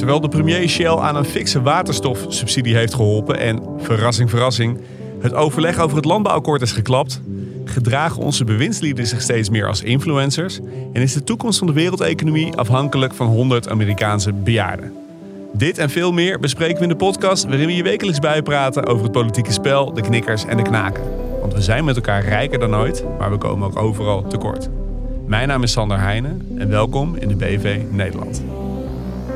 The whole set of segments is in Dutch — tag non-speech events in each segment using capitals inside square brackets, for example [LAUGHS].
Terwijl de premier Shell aan een fikse waterstofsubsidie heeft geholpen en, verrassing, verrassing, het overleg over het landbouwakkoord is geklapt, gedragen onze bewindslieden zich steeds meer als influencers en is de toekomst van de wereldeconomie afhankelijk van 100 Amerikaanse bejaarden. Dit en veel meer bespreken we in de podcast waarin we je wekelijks bijpraten over het politieke spel, de knikkers en de knaken. Want we zijn met elkaar rijker dan ooit, maar we komen ook overal tekort. Mijn naam is Sander Heijnen en welkom in de BV Nederland.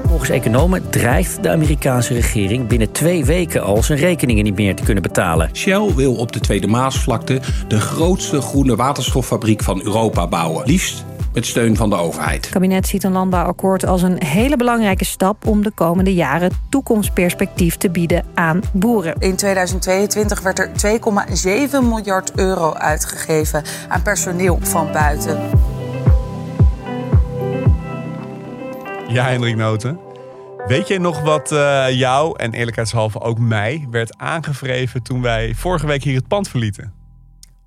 Volgens economen dreigt de Amerikaanse regering binnen twee weken al zijn rekeningen niet meer te kunnen betalen. Shell wil op de Tweede Maasvlakte de grootste groene waterstoffabriek van Europa bouwen. Liefst met steun van de overheid. Het kabinet ziet een landbouwakkoord als een hele belangrijke stap om de komende jaren toekomstperspectief te bieden aan boeren. In 2022 werd er 2,7 miljard euro uitgegeven aan personeel van buiten. Ja, Hendrik Noten. Weet jij nog wat uh, jou en eerlijkheidshalve ook mij werd aangevreven toen wij vorige week hier het pand verlieten?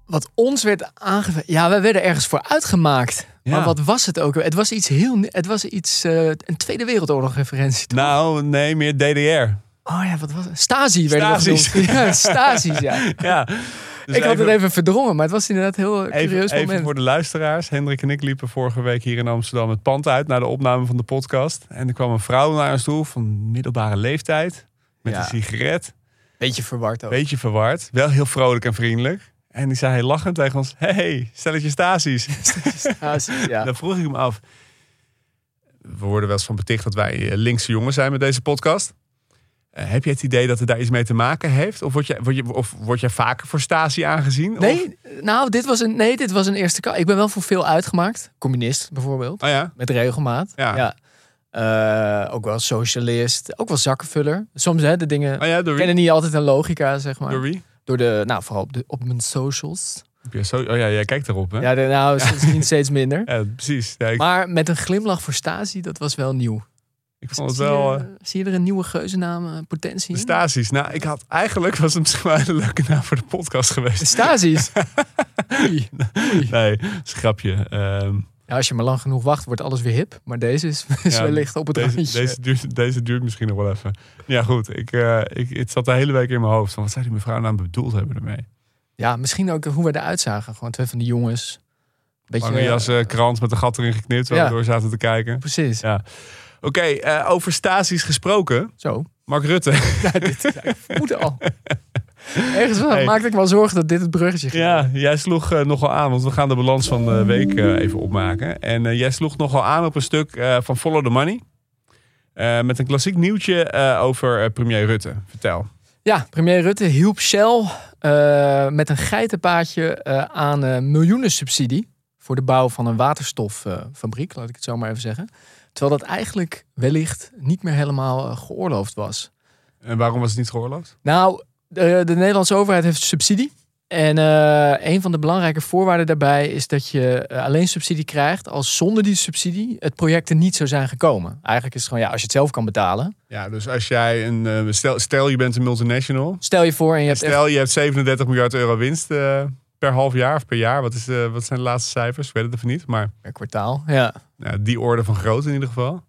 Wat ons werd aangevreven? Ja, we werden ergens voor uitgemaakt. Ja. Maar wat was het ook? Het was iets heel. Het was iets. Uh, een Tweede Wereldoorlog referentie. Toch? Nou, nee, meer DDR. Oh ja, wat was het? Stasi werden Stasi's. we [LAUGHS] Ja, Stasi's, ja. ja. Dus ik had het even verdrongen, maar het was inderdaad heel even, curieus moment. Even voor de luisteraars. Hendrik en ik liepen vorige week hier in Amsterdam het pand uit... naar de opname van de podcast. En er kwam een vrouw naar ons toe van middelbare leeftijd. Met ja. een sigaret. Beetje verward ook. Beetje verward. Wel heel vrolijk en vriendelijk. En die zei hij lachend tegen ons... hey, stelletje Stasi's. [LAUGHS] Stasi's, ja. [LAUGHS] Dan vroeg ik hem af... We worden wel eens van beticht dat wij linkse jongens zijn met deze podcast. Uh, heb je het idee dat het daar iets mee te maken heeft? Of word je, word je, of word je vaker voor Stasi aangezien? Nee, of? nou, dit was een, nee, dit was een eerste kant. Ik ben wel voor veel uitgemaakt. Communist bijvoorbeeld. Oh ja? Met regelmaat. Ja. ja. Uh, ook wel socialist. Ook wel zakkenvuller. Soms hè, de dingen oh ja, kennen niet altijd een logica, zeg maar. Door wie? Door de, nou, vooral op, de, op mijn socials. Oh ja, jij kijkt erop, hè? Ja, de, nou, [LAUGHS] misschien steeds minder. Ja, precies. Ja, ik... Maar met een glimlach voor Stasi, dat was wel nieuw. Ik vond het wel. Zie je, zie je er een nieuwe geuzennaam, potentie in? Stasi's. Nou, ik had eigenlijk was het [LAUGHS] misschien wel een leuke naam voor de podcast geweest. De Stasi's. [LAUGHS] Oei. Oei. Nee, schrapje. Um, ja, als je maar lang genoeg wacht, wordt alles weer hip. Maar deze is, [LAUGHS] is ja, wellicht op het deze, randje. Deze duurt, deze duurt misschien nog wel even. Ja, goed. Ik, uh, ik, het zat de hele week in mijn hoofd. Van, wat zou die mevrouw nou bedoeld hebben ermee? Ja, misschien ook hoe we eruit zagen. Gewoon twee van die jongens. Beetje Lange jas, uh, krant met een gat erin geknipt. Waar ja. we door zaten te kijken. Precies. Ja. Oké, okay, uh, over Stasi's gesproken. Zo. Mark Rutte. [LAUGHS] Ja, dit vermoed al. Ergens wel, hey. maakte ik wel zorgen dat dit het bruggetje ging. Ja, jij sloeg uh, nogal aan, want we gaan de balans van de week uh, even opmaken. En jij sloeg nogal aan op een stuk van Follow the Money. met een klassiek nieuwtje over premier Rutte. Vertel. Ja, premier Rutte hielp Shell met een geitenpaadje aan miljoenen subsidie voor de bouw van een waterstoffabriek, laat ik het zo maar even zeggen. Terwijl dat eigenlijk wellicht niet meer helemaal geoorloofd was. En waarom was het niet geoorloofd? Nou, de, de Nederlandse overheid heeft subsidie. En uh, een van de belangrijke voorwaarden daarbij is dat je uh, alleen subsidie krijgt als zonder die subsidie het project er niet zou zijn gekomen. Eigenlijk is het gewoon ja, als je het zelf kan betalen. Ja, dus als jij een uh, stel, stel je bent een multinational. Stel je voor en je hebt stel je hebt 37 miljard euro winst per half jaar of per jaar. Wat, is, wat zijn de laatste cijfers? Ik weet het even niet, maar per kwartaal. Ja. Nou, die orde van grootte in ieder geval.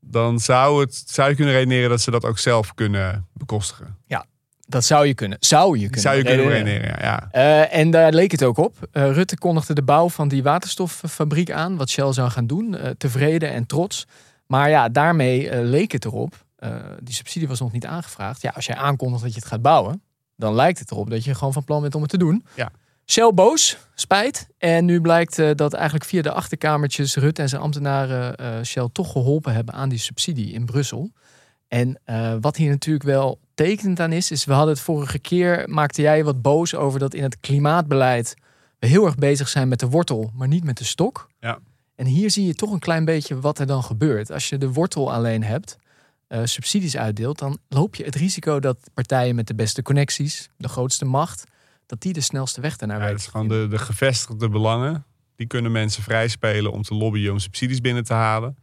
Dan zou, het, zou je kunnen redeneren dat ze dat ook zelf kunnen bekostigen. Ja, dat zou je kunnen. Zou je kunnen Zou je kunnen redeneren, ja. Uh, en daar leek het ook op. Uh, Rutte kondigde de bouw van die waterstoffabriek aan, wat Shell zou gaan doen. Tevreden en trots. Maar ja, daarmee leek het erop. die subsidie was nog niet aangevraagd. Ja, als jij aankondigt dat je het gaat bouwen, dan lijkt het erop dat je gewoon van plan bent om het te doen. Ja. Shell boos, spijt. En nu blijkt uh, dat eigenlijk via de achterkamertjes Rutte en zijn ambtenaren uh, Shell toch geholpen hebben aan die subsidie in Brussel. En uh, wat hier natuurlijk wel tekenend aan is, is we hadden het vorige keer, maakte jij wat boos over dat in het klimaatbeleid we heel erg bezig zijn met de wortel, maar niet met de stok. Ja. En hier zie je toch een klein beetje wat er dan gebeurt. Als je de wortel alleen hebt, subsidies uitdeelt, dan loop je het risico dat partijen met de beste connecties, de grootste macht, dat die de snelste weg daarnaar ja. Het is gewoon de, de gevestigde belangen. Die kunnen mensen vrij spelen om te lobbyen om subsidies binnen te halen.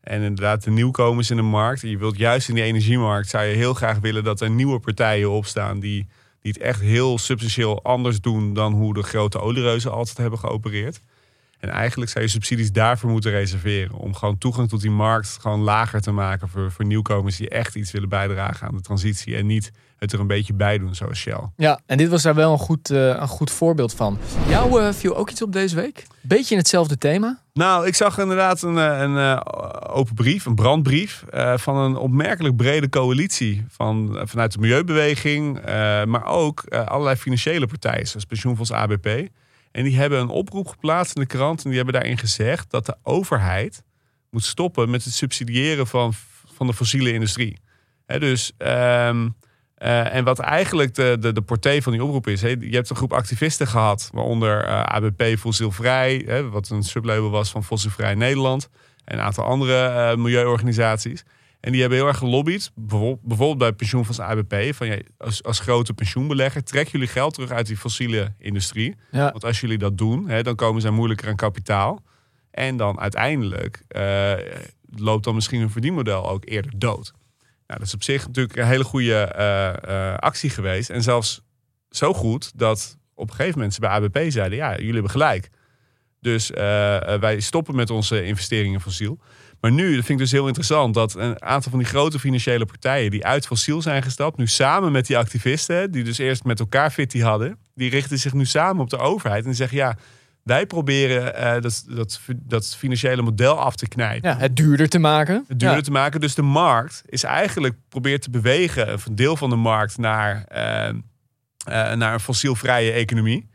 En inderdaad, de nieuwkomers in de markt. Je wilt juist in die energiemarkt, zou je heel graag willen dat er nieuwe partijen opstaan die, die het echt heel substantieel anders doen dan hoe de grote oliereuzen altijd hebben geopereerd. En eigenlijk zou je subsidies daarvoor moeten reserveren. Om gewoon toegang tot die markt gewoon lager te maken voor, voor nieuwkomers die echt iets willen bijdragen aan de transitie. En niet het er een beetje bij doen, zoals Shell. Ja, en dit was daar wel een goed, uh, een goed voorbeeld van. Jou uh, viel ook iets op deze week? Beetje in hetzelfde thema? Nou, ik zag inderdaad een, een, een open brief, een brandbrief uh, van een opmerkelijk brede coalitie van, vanuit de milieubeweging, maar ook allerlei financiële partijen, zoals pensioenfonds ABP. En die hebben een oproep geplaatst in de krant en die hebben daarin gezegd dat de overheid moet stoppen met het subsidiëren van, van de fossiele industrie. He, dus um, uh, en wat eigenlijk de, de, de portée van die oproep is. He, je hebt een groep activisten gehad, waaronder uh, ABP Fossielvrij, wat een sublabel was van Fossielvrij Nederland. En een aantal andere uh, milieuorganisaties. En die hebben heel erg gelobbyd, bijvoorbeeld, bij pensioenfonds ABP, van ja, als, als grote pensioenbelegger, trek jullie geld terug uit die fossiele industrie. Ja. Want als jullie dat doen, hè, dan komen ze moeilijker aan kapitaal. En dan uiteindelijk loopt dan misschien een verdienmodel ook eerder dood. Nou, dat is op zich natuurlijk een hele goede uh, uh, actie geweest. En zelfs zo goed dat op een gegeven moment ze bij ABP zeiden: ja, jullie hebben gelijk. Dus wij stoppen met onze investeringen in fossiel. Maar nu, dat vind ik dus heel interessant, dat een aantal van die grote financiële partijen die uit fossiel zijn gestapt, nu samen met die activisten, die dus eerst met elkaar fitty hadden, die richten zich nu samen op de overheid en zeggen ja. Wij proberen uh, dat, dat, dat financiële model af te knijpen. Ja, het duurder te maken. Het duurder ja. te maken. Dus de markt is eigenlijk probeert te bewegen, een deel van de markt, naar, uh, uh, naar een fossielvrije economie.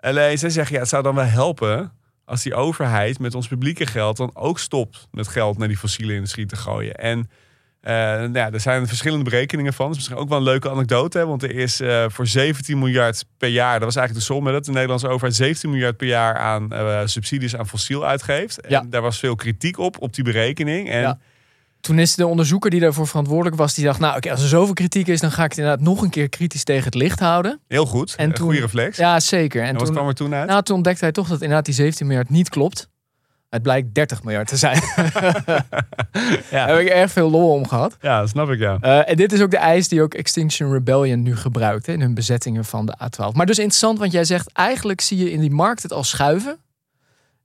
Alleen zij zeggen, ja, het zou dan wel helpen als die overheid met ons publieke geld dan ook stopt met geld naar die fossiele industrie te gooien. En uh, nou ja, er zijn verschillende berekeningen van. Dat is misschien ook wel een leuke anekdote. Hè? Want er is uh, voor 17 miljard per jaar, dat was eigenlijk de som met het, de Nederlandse overheid 17 miljard per jaar aan uh, subsidies aan fossiel uitgeeft. En ja. daar was veel kritiek op, op die berekening. En ja. Toen is de onderzoeker die daarvoor verantwoordelijk was, die dacht, nou oké, als er zoveel kritiek is, dan ga ik het inderdaad nog een keer kritisch tegen het licht houden. Heel goed, en een toen, goede reflex. Ja, zeker. En, en wat toen, kwam er toen uit? Nou, toen ontdekte hij toch dat inderdaad die 17 miljard niet klopt. Het blijkt 30 miljard te zijn. [LAUGHS] ja. Daar heb ik erg veel lol om gehad. Ja, dat snap ik ja. Uh, en dit is ook de eis die ook Extinction Rebellion nu gebruikt hè, in hun bezettingen van de A12. Maar dus interessant, want jij zegt eigenlijk zie je in die markt het al schuiven.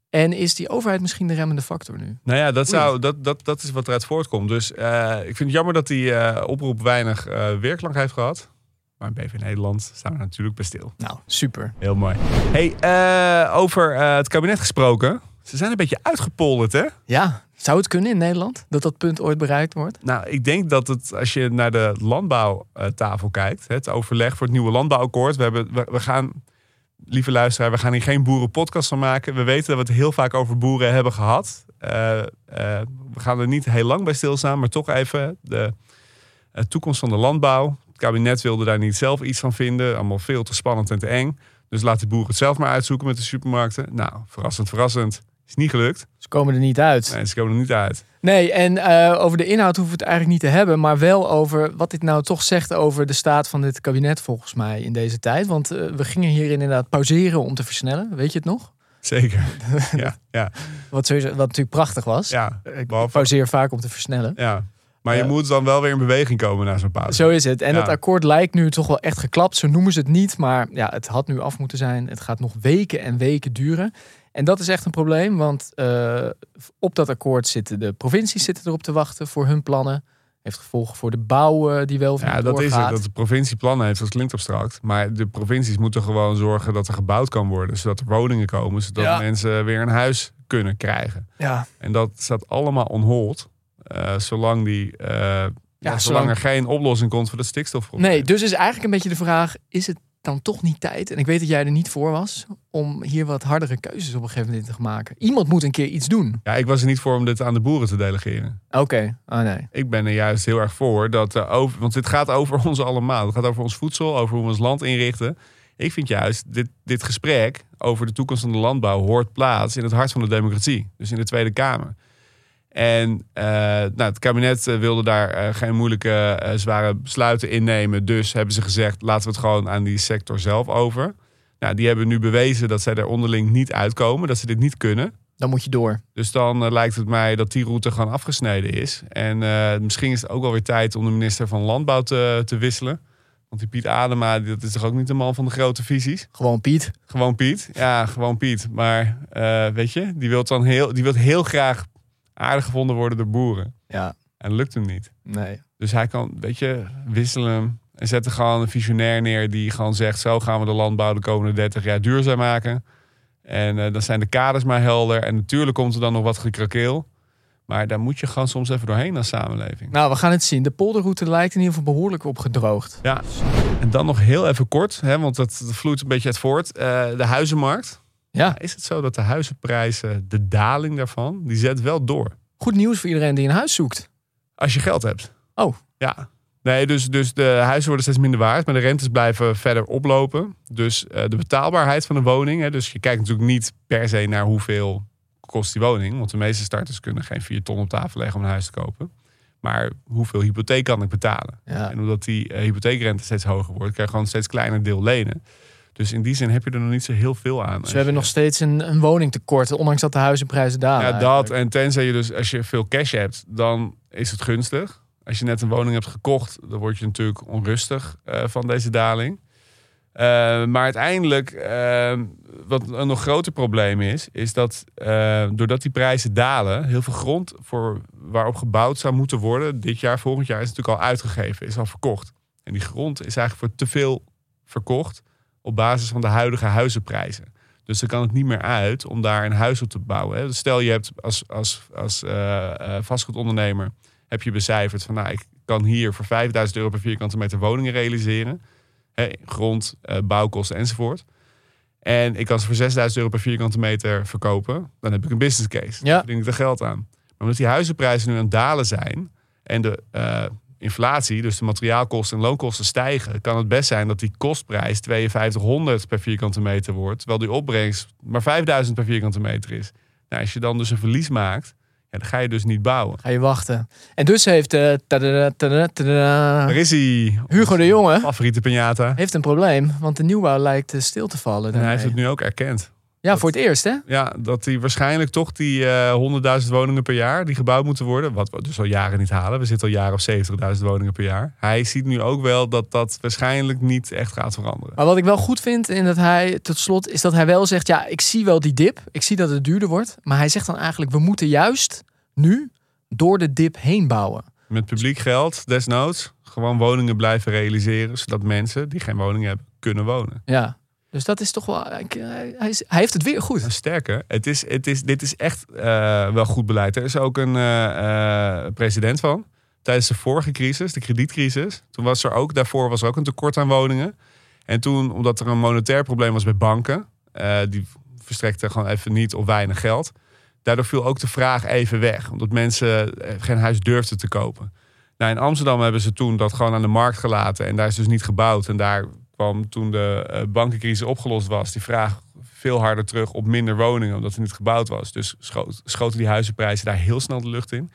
En is die overheid misschien de remmende factor nu? Nou ja, dat, zou, dat, dat, dat is wat eruit voortkomt. Dus uh, ik vind het jammer dat die uh, oproep weinig uh, weerklank heeft gehad. Maar in BV Nederland staan we natuurlijk bij stil. Nou, super. Heel mooi. Hey, over het kabinet gesproken. Ze zijn een beetje uitgepolderd, hè? Ja, zou het kunnen in Nederland dat dat punt ooit bereikt wordt? Nou, ik denk dat het, als je naar de landbouwtafel kijkt, het overleg voor het nieuwe landbouwakkoord. We, hebben, we, we gaan, lieve luisteraar, we gaan hier geen boerenpodcast van maken. We weten dat we het heel vaak over boeren hebben gehad. Uh, uh, we gaan er niet heel lang bij stilstaan, maar toch even de uh, toekomst van de landbouw. Het kabinet wilde daar niet zelf iets van vinden. Allemaal veel te spannend en te eng. Dus laat de boeren het zelf maar uitzoeken met de supermarkten. Nou, verrassend, verrassend. Is niet gelukt. Ze komen er niet uit. Nee, ze komen er niet uit. Nee, en uh, over de inhoud hoeven we het eigenlijk niet te hebben. Maar wel over wat dit nou toch zegt over de staat van dit kabinet volgens mij in deze tijd. Want uh, we gingen hier inderdaad pauzeren om te versnellen. Weet je het nog? Zeker. [LAUGHS] ja, ja. Wat, sowieso, wat natuurlijk prachtig was. Ja, ik pauzeer vaak om te versnellen. Ja. Maar je uh, moet dan wel weer in beweging komen na zo'n pauze. Zo is het. En ja. het akkoord lijkt nu toch wel echt geklapt. Zo noemen ze het niet. Maar ja, het had nu af moeten zijn. Het gaat nog weken en weken duren. En dat is echt een probleem. Want uh, op dat akkoord zitten de provincies zitten erop te wachten voor hun plannen. Heeft gevolgen voor de bouw uh, die wel Ja, dat is het. Dat de provincie plannen heeft. Dat klinkt abstract. Maar de provincies moeten gewoon zorgen dat er gebouwd kan worden. Zodat er woningen komen. Zodat ja. mensen weer een huis kunnen krijgen. Ja. En dat staat allemaal on hold. Uh, zolang, die, ja, zolang er geen oplossing komt voor het stikstofprobleem. Nee, dus is eigenlijk een beetje de vraag: is het dan toch niet tijd? En ik weet dat jij er niet voor was om hier wat hardere keuzes op een gegeven moment in te maken. Iemand moet een keer iets doen. Ja, ik was er niet voor om dit aan de boeren te delegeren. Oké, okay. oh, nee. Ik ben er juist heel erg voor dat uh, over, want dit gaat over ons allemaal. Het gaat over ons voedsel, over hoe we ons land inrichten. Ik vind juist dit, dit gesprek over de toekomst van de landbouw hoort plaats in het hart van de democratie, dus in de Tweede Kamer. En uh, nou, het kabinet uh, wilde daar uh, geen moeilijke, zware besluiten innemen. Dus hebben ze gezegd, laten we het gewoon aan die sector zelf over. Nou, die hebben nu bewezen dat zij er onderling niet uitkomen. Dat ze dit niet kunnen. Dan moet je door. Dus dan lijkt het mij dat die route gewoon afgesneden is. En misschien is het ook wel weer tijd om de minister van Landbouw te, te wisselen. Want die Piet Adema, dat is toch ook niet de man van de grote visies? Gewoon Piet. Gewoon Piet. Ja, gewoon Piet. Maar eh, weet je, die wil dan heel, die wil heel graag aardig gevonden worden door boeren. Ja, En dat lukt hem niet. nee. Dus hij kan, weet je, wisselen en zet er gewoon een visionair neer die gewoon zegt: zo gaan we de landbouw de komende 30 jaar duurzaam maken. En eh, dan zijn de kaders maar helder. En natuurlijk komt er dan nog wat gekrakeel. Maar daar moet je gewoon soms even doorheen als samenleving. Nou, we gaan het zien. De polderroute lijkt in ieder geval behoorlijk opgedroogd. Ja, en dan nog heel even kort, hè, want dat, dat vloeit een beetje uit voort. Eh, de huizenmarkt. Ja, Is het zo dat de huizenprijzen, de daling daarvan, die zet wel door? goed nieuws voor iedereen die een huis zoekt. Als je geld hebt. Oh. Ja. Nee, dus, dus de huizen worden steeds minder waard, maar de rentes blijven verder oplopen. Dus eh, de betaalbaarheid van de woning. Hè, dus je kijkt natuurlijk niet per se naar hoeveel kost die woning. Want de meeste starters kunnen geen 4 ton op tafel leggen om een huis te kopen. Maar hoeveel hypotheek kan ik betalen? Ja. En omdat die eh, hypotheekrente steeds hoger wordt, krijg je gewoon een steeds kleiner deel lenen. Dus in die zin heb je er nog niet zo heel veel aan. Dus we hebben nog steeds een, een woningtekort, ondanks dat de huizenprijzen dalen. Ja, dat. eigenlijk. En tenzij je dus, als je veel cash hebt, dan is het gunstig. Als je net een woning hebt gekocht, dan word je natuurlijk onrustig eh, van deze daling. Eh, maar uiteindelijk, eh, wat een nog groter probleem is, is dat eh, doordat die prijzen dalen, heel veel grond voor, waarop gebouwd zou moeten worden, dit jaar, volgend jaar, is natuurlijk al uitgegeven, is al verkocht. En die grond is eigenlijk voor te veel verkocht op basis van de huidige huizenprijzen. Dus dan kan het niet meer uit om daar een huis op te bouwen. Dus stel je hebt als, als, als eh, eh, vastgoedondernemer heb je becijferd van nou, ik kan hier voor 5000 euro per vierkante meter woningen realiseren. Hè, grond, eh, bouwkosten enzovoort. En ik kan ze voor 6000 euro per vierkante meter verkopen. Dan heb ik een business case. Dan Ja. verdien ik er geld aan. Maar omdat die huizenprijzen nu aan het dalen zijn en de inflatie, dus de materiaalkosten en loonkosten stijgen, kan het best zijn dat die kostprijs 5200 per vierkante meter wordt, terwijl die opbrengst maar 5000 per vierkante meter is. Nou, als je dan dus een verlies maakt, ja, dan ga je dus niet bouwen. Ga je wachten. En dus heeft eh, tada, tada, tada, Daar is hij. Hugo de Jonge Favoriete piñata. heeft een probleem, want de nieuwbouw lijkt eh, stil te vallen. En hij heeft het nu ook erkend. Ja, voor het eerst hè? Ja, dat hij waarschijnlijk toch die eh 100.000 woningen per jaar die gebouwd moeten worden. Wat we dus al jaren niet halen. We zitten al jaren op 70.000 woningen per jaar. Hij ziet nu ook wel dat dat waarschijnlijk niet echt gaat veranderen. Maar wat ik wel goed vind in dat hij, tot slot, is dat hij wel zegt: ja, ik zie wel die dip. Ik zie dat het duurder wordt. Maar hij zegt dan eigenlijk: we moeten juist nu door de dip heen bouwen. Met publiek geld, desnoods, gewoon woningen blijven realiseren. Zodat mensen die geen woning hebben, kunnen wonen. Ja. Dus dat is toch wel. ik- Hij, hij, heeft het weer goed. Sterker, het is, het is, dit is echt eh, wel goed beleid. Er is ook een eh, eh, president van. Tijdens de vorige crisis, de kredietcrisis. Toen was er ook, daarvoor was er ook een tekort aan woningen. En toen, omdat er een monetair probleem was bij banken. eh, die verstrekten gewoon even niet of weinig geld. Daardoor viel ook de vraag even weg. Omdat mensen eh, geen huis durfden te kopen. Nou, in Amsterdam hebben ze toen dat gewoon aan de markt gelaten. En daar is dus niet gebouwd. En daar kwam toen de eh, bankencrisis opgelost was, die vraag veel harder terug op minder woningen, omdat er niet gebouwd was. Dus schoot, schoten die huizenprijzen daar heel snel de lucht in.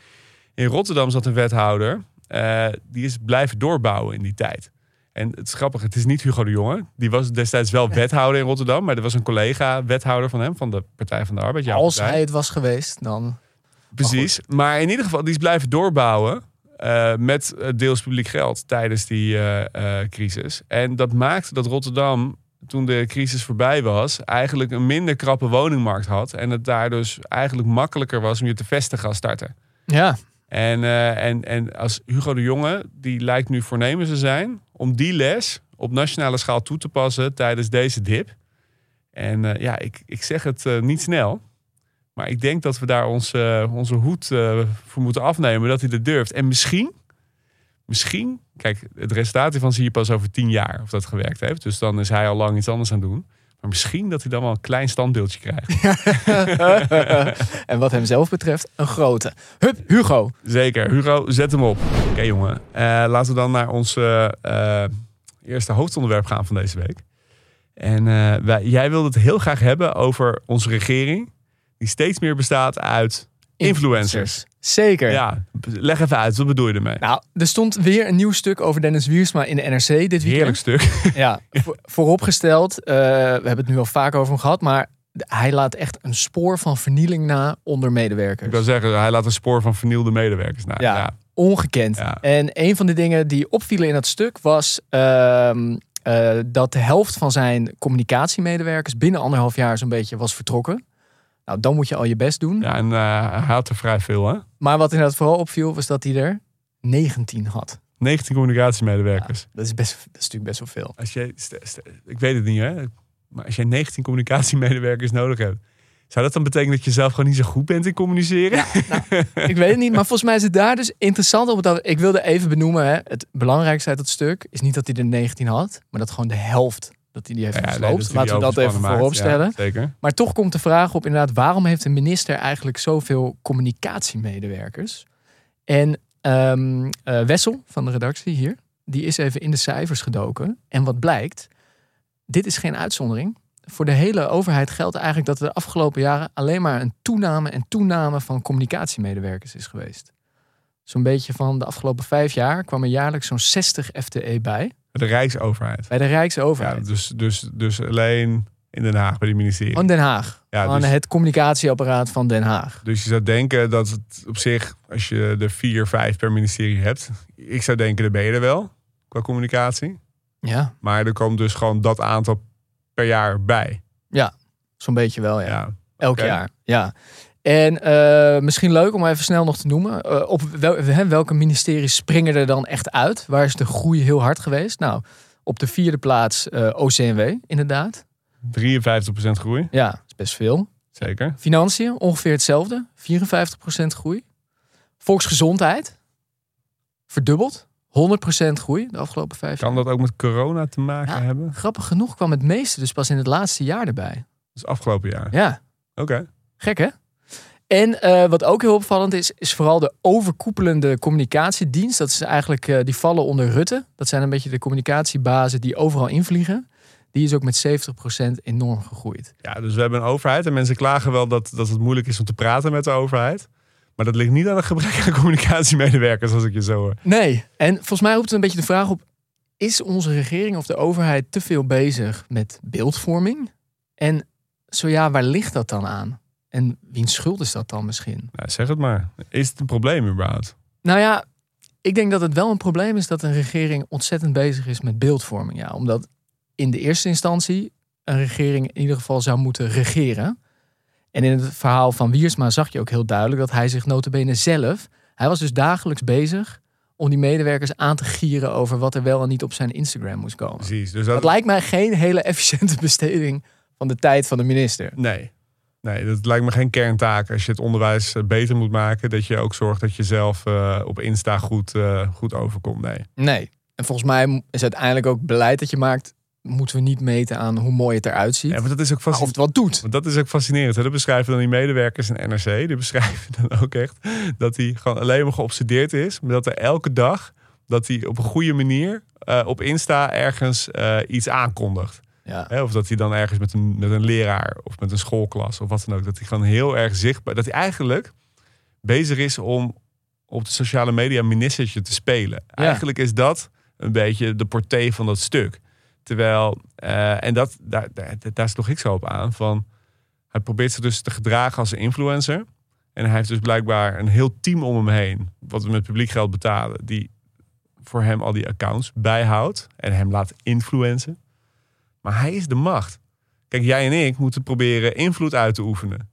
In Rotterdam zat een wethouder, eh, die is blijven doorbouwen in die tijd. En het is grappig, het is niet Hugo de Jonge. Die was destijds wel wethouder in Rotterdam, maar er was een collega wethouder van hem, van de Partij van de Arbeid. Als partij. hij het was geweest, dan. Precies. Maar in ieder geval, die is blijven doorbouwen. Eh, met eh, deels publiek geld tijdens die eh, crisis. En dat maakte dat Rotterdam, toen de crisis voorbij was, eigenlijk een minder krappe woningmarkt had. En het daar dus eigenlijk makkelijker was om je te vestigen als starter. Ja. En, en, en als Hugo de Jonge, die lijkt nu voornemens te zijn om die les op nationale schaal toe te passen tijdens deze dip. En ja, ik, ik zeg het niet snel. Maar ik denk dat we daar ons, eh, onze hoed eh, voor moeten afnemen dat hij dat durft. En misschien, misschien, kijk, het resultaat hiervan zie je pas over tien jaar of dat gewerkt heeft. Dus dan is hij al lang iets anders aan het doen. Maar misschien dat hij dan wel een klein standbeeldje krijgt. [LAUGHS] en wat hem zelf betreft, een grote. Hup, Hugo. Zeker. Hugo, zet hem op. Oké jongen, Eh, laten we dan naar ons eerste hoofdonderwerp gaan van deze week. En wij, jij wilde het heel graag hebben over onze regering. Die steeds meer bestaat uit influencers. Zeker. Ja, leg even uit. Wat bedoel je ermee? Nou, er stond weer een nieuw stuk over Dennis Wiersma in de NRC dit weekend. Heerlijk stuk. [LAUGHS] Ja, voor- vooropgesteld, eh, we hebben het nu al vaak over hem gehad, maar hij laat echt een spoor van vernieling na onder Ik medewerkers. wil zeggen, hij laat een spoor van vernielde medewerkers na. Ja. Ongekend. Ja. En een van de dingen die opvielen in dat stuk was ehm, eh, dat de helft van zijn communicatiemedewerkers binnen anderhalf jaar zo'n beetje was vertrokken. Nou, dan moet je al je best doen. Ja, en eh, hij had er vrij veel, hè? Maar wat inderdaad vooral opviel, was dat hij er 19 had. 19 communicatiemedewerkers. Dat is, best, dat is natuurlijk best wel veel. Als st- ik weet het niet, hè? Maar als jij 19 communicatiemedewerkers nodig hebt, zou dat dan betekenen dat je zelf gewoon niet zo goed bent in communiceren? Ik weet het niet, maar volgens mij is het daar dus interessant. Op dat, ik wilde even benoemen, hè, het belangrijkste uit dat stuk is niet dat hij er 19 had, maar dat gewoon de helft dat hij die heeft Ja, gesloopt. Laten we dat even voorop stellen. Ja. Maar toch komt de vraag op inderdaad, waarom heeft een minister eigenlijk zoveel communicatiemedewerkers? En ehm, eh, Wessel van de redactie hier, die is even in de cijfers gedoken. En wat blijkt, dit is geen uitzondering. Voor de hele overheid geldt eigenlijk dat er de afgelopen jaren alleen maar een toename en toename van communicatiemedewerkers is geweest. Zo'n beetje van de afgelopen vijf jaar kwam er jaarlijks zo'n 60 FTE bij. De Rijksoverheid. Bij de Ja, Rijksoverheid. dus, dus, dus alleen in Den Haag bij die ministerie. Van Den Haag. Ja, Van dus- het communicatieapparaat van Den Haag. Dus je zou denken dat het op zich, als je er vier, vijf per ministerie hebt, ik zou denken, daar ben je er wel qua communicatie. Ja, Maar er komt dus gewoon dat aantal per jaar bij. zo'n beetje wel, ja. Ja. Elk jaar, ja. En eh, misschien leuk om even snel nog te noemen. eh, op wel, hè, welke ministeries springen er dan echt uit? Waar is de groei heel hard geweest? Nou, op de vierde plaats eh, OCMW, inderdaad. 53% groei, Ja, is best veel. zeker. Financiën, ongeveer hetzelfde. 54% groei. Volksgezondheid, verdubbeld. 100% groei de afgelopen vijf Kan jaar. dat ook met corona te maken Ja. hebben? Grappig genoeg kwam het meeste dus pas in het laatste jaar erbij. Dus afgelopen jaar. Ja, Oké. Gek hè? En eh, wat ook heel opvallend is, is vooral de overkoepelende communicatiedienst. Dat is eigenlijk, eh, die vallen onder Rutte. Dat zijn een beetje de communicatiebazen die overal invliegen. Die is ook met 70% enorm gegroeid. Ja, dus we hebben een overheid en mensen klagen wel dat, dat het moeilijk is om te praten met de overheid. Maar dat ligt niet aan het gebrek aan communicatiemedewerkers, als ik je zo hoor. Nee, en volgens mij roept het een beetje de vraag op: is onze regering of de overheid te veel bezig met beeldvorming? En zo ja, waar ligt dat dan aan? En wiens schuld is dat dan misschien? Nou, zeg het maar. Is het een probleem überhaupt? Nou ja, ik denk dat het wel een probleem is dat een regering ontzettend bezig is met beeldvorming. Ja, omdat in de eerste instantie een regering in ieder geval zou moeten regeren. En in het verhaal van Wiersma zag je ook heel duidelijk dat hij zich notabene zelf... Hij was dus dagelijks bezig om die medewerkers aan te gieren over wat er wel en niet op zijn Instagram moest komen. Precies. Dus Dat dat, lijkt mij geen hele efficiënte besteding van de tijd van de minister. Nee. Nee, dat lijkt me geen kerntaak. Als je het onderwijs eh, beter moet maken, dat je ook zorgt dat je zelf eh, op Insta goed, eh, goed overkomt. Nee. Nee. En volgens mij is uiteindelijk ook beleid dat je maakt, moeten we niet meten aan hoe mooi het eruit ziet. Ja, maar dat is ook of het wat doet. Want dat is ook fascinerend. Hè? Dat beschrijven dan die medewerkers in NRC. Die beschrijven [LAUGHS] dan ook echt dat hij gewoon alleen maar geobsedeerd is. Maar dat er elke dag, dat hij op een goede manier op Insta ergens iets aankondigt. Ja. Hè? Of dat hij dan ergens met een, met een leraar of met een schoolklas of wat dan ook. Dat hij gewoon heel erg zichtbaar, dat hij eigenlijk bezig is om op de sociale media ministertje te spelen. Ja. Eigenlijk is dat een beetje de portée van dat stuk. Terwijl, eh, en dat, daar, daar, daar sloeg ik zo op aan, van hij probeert zich dus te gedragen als een influencer. En hij heeft dus blijkbaar een heel team om hem heen, wat we met publiek geld betalen, die voor hem al die accounts bijhoudt en hem laat influencen. Maar hij is de macht. Kijk, jij en ik moeten proberen invloed uit te oefenen.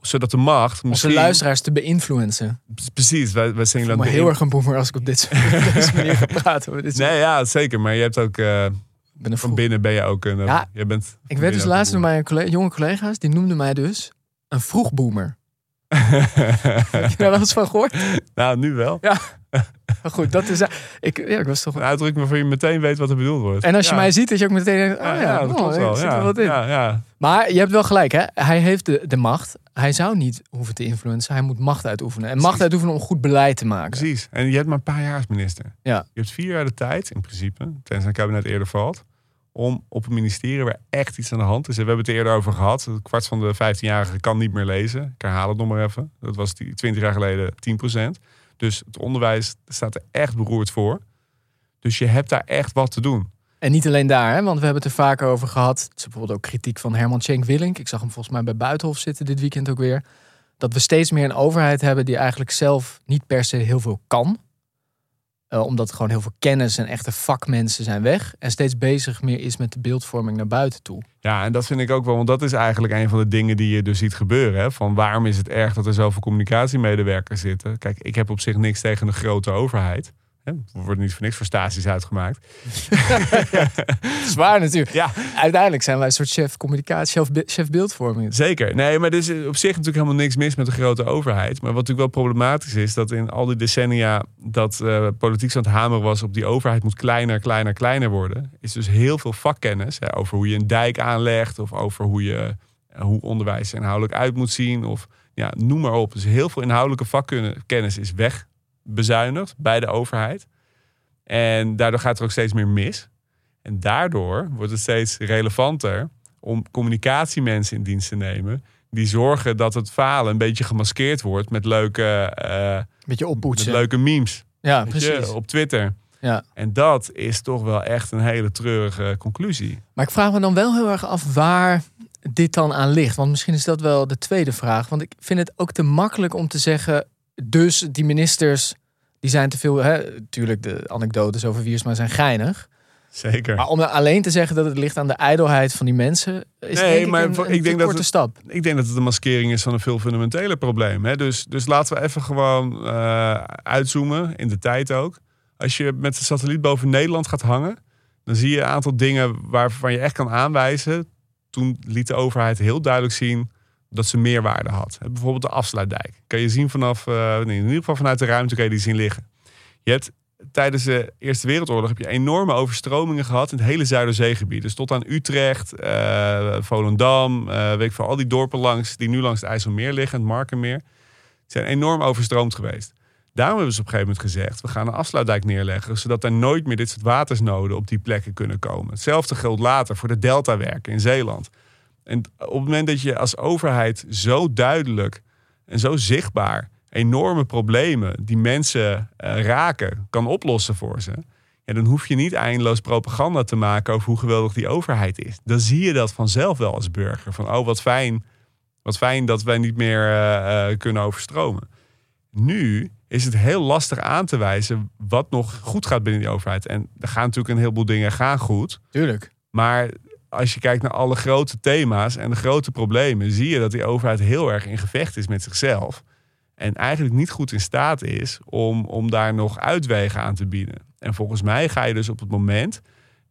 Zodat de macht Onze misschien... luisteraars te beïnfluencen. Precies, wij, wij Ik zijn me de heel erg een boemer als ik op, dit, [LAUGHS] op deze manier ga praten. dit soort- Nee, ja, zeker. Maar je hebt ook... eh, Ik ben van binnen ben je ook een... eh, Ja, je bent Ik werd dus laatst door mijn collega- jonge collega's, die noemden mij dus een vroegboomer. [LAUGHS] Heb je daar wel eens van gehoord? nou, nu wel. [LAUGHS] Maar goed, dat is... Ik, ja, ik was toch... Een uitdrukking waarvan je meteen weet wat er bedoeld wordt. En als je Ja. mij ziet, dat je ook meteen denkt, oh Ja, ja, dat oh, klopt wel. zit er wat in. ja, ja. Maar je hebt wel gelijk, hè? Hij heeft de, de macht. Hij zou niet hoeven te influencen. Hij moet macht uitoefenen. En macht uitoefenen om goed beleid te maken. Precies. En je hebt maar een paar jaar als minister. Ja. Je hebt vier jaar de tijd, in principe, tenzij een kabinet eerder valt, om op een ministerie waar echt iets aan de hand is. En we hebben het er eerder over gehad. Een kwart van de 15-jarigen kan niet meer lezen. Ik herhaal het nog maar even. Dat was die 20 jaar geleden 10%. Dus het onderwijs staat er echt beroerd voor. Dus je hebt daar echt wat te doen. En niet alleen daar, hè? want we hebben het er vaker over gehad. Het is bijvoorbeeld ook kritiek van Herman Schenk Willink. Ik zag hem volgens mij bij Buitenhof zitten dit weekend ook weer. dat we steeds meer een overheid hebben die eigenlijk zelf niet per se heel veel kan. Uh, omdat gewoon heel veel kennis en echte vakmensen zijn weg. En steeds bezig meer is met de beeldvorming naar buiten toe. Ja, en dat vind ik ook wel, want dat is eigenlijk een van de dingen die je dus ziet gebeuren. Hè? Van waarom is het erg dat er zoveel communicatiemedewerkers zitten? Kijk, ik heb op zich niks tegen de grote overheid. Er wordt niet voor niks voor staties uitgemaakt. [LAUGHS] Zwaar natuurlijk. Ja. Uiteindelijk zijn wij een soort chef communicatie, chef, chef beeldvorming. Zeker. Nee, maar er is op zich natuurlijk helemaal niks mis met de grote overheid. Maar wat natuurlijk wel problematisch is, dat in al die decennia dat uh, politiek aan het hameren was op die overheid moet kleiner, kleiner, kleiner worden, is dus heel veel vakkennis hè, over hoe je een dijk aanlegt of over hoe je uh, hoe onderwijs inhoudelijk uit moet zien of ja, noem maar op. Dus heel veel inhoudelijke vakkennis is weg bezuinigd bij de overheid. En daardoor gaat er ook steeds meer mis. En daardoor wordt het steeds relevanter om communicatiemensen in dienst te nemen. Die zorgen dat het falen een beetje gemaskeerd wordt met leuke, uh, beetje oppoetsen. Met leuke memes. Ja, precies. op Twitter. Ja. En dat is toch wel echt een hele treurige conclusie. Maar ik vraag me dan wel heel erg af waar dit dan aan ligt. Want misschien is dat wel de tweede vraag. Want ik vind het ook te makkelijk om te zeggen. Dus die ministers die zijn te veel. Hè, natuurlijk, de anekdotes over Wiersma zijn geinig. Zeker. Maar om alleen te zeggen dat het ligt aan de ijdelheid van die mensen, is nee, maar een, een ik denk korte dat stap. Ik denk dat het een maskering is van een veel fundamenteler probleem. Hè? Dus, dus laten we even gewoon uh, uitzoomen, in de tijd ook. Als je met de satelliet boven Nederland gaat hangen, dan zie je een aantal dingen waarvan je echt kan aanwijzen. Toen liet de overheid heel duidelijk zien dat ze meerwaarde had. Bijvoorbeeld de afsluitdijk. Kan je zien vanaf, uh, in ieder geval vanuit de ruimte kan je die zien liggen. Je hebt tijdens de Eerste Wereldoorlog heb je enorme overstromingen gehad in het hele Zuiderzeegebied. Dus tot aan Utrecht, uh, Volendam, uh, weet ik veel, al die dorpen langs, die nu langs het IJsselmeer liggen, het Markenmeer, zijn enorm overstroomd geweest. Daarom hebben ze op een gegeven moment gezegd: we gaan een afsluitdijk neerleggen, zodat er nooit meer dit soort watersnoden op die plekken kunnen komen. Hetzelfde geldt later voor de deltawerken in Zeeland. En op het moment dat je als overheid zo duidelijk en zo zichtbaar enorme problemen die mensen uh, raken, kan oplossen voor ze. Ja, dan hoef je niet eindeloos propaganda te maken over hoe geweldig die overheid is. Dan zie je dat vanzelf wel als burger. Van oh, wat fijn, wat fijn dat wij niet meer uh, uh, kunnen overstromen. Nu is het heel lastig aan te wijzen wat nog goed gaat binnen die overheid. En er gaan natuurlijk een heleboel dingen gaan goed. Tuurlijk. Maar als je kijkt naar alle grote thema's en de grote problemen, zie je dat die overheid heel erg in gevecht is met zichzelf. En eigenlijk niet goed in staat is om, om daar nog uitwegen aan te bieden. En volgens mij ga je dus op het moment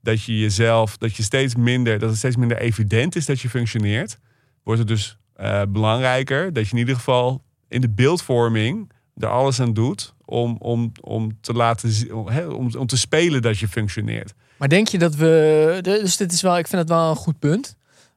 dat je jezelf, dat je steeds minder, dat het steeds minder evident is dat je functioneert, wordt het dus uh, belangrijker dat je in ieder geval in de beeldvorming er alles aan doet om, om, om te laten om, om te spelen dat je functioneert. Maar denk je dat we. Dus dit is wel, ik vind het wel een goed punt.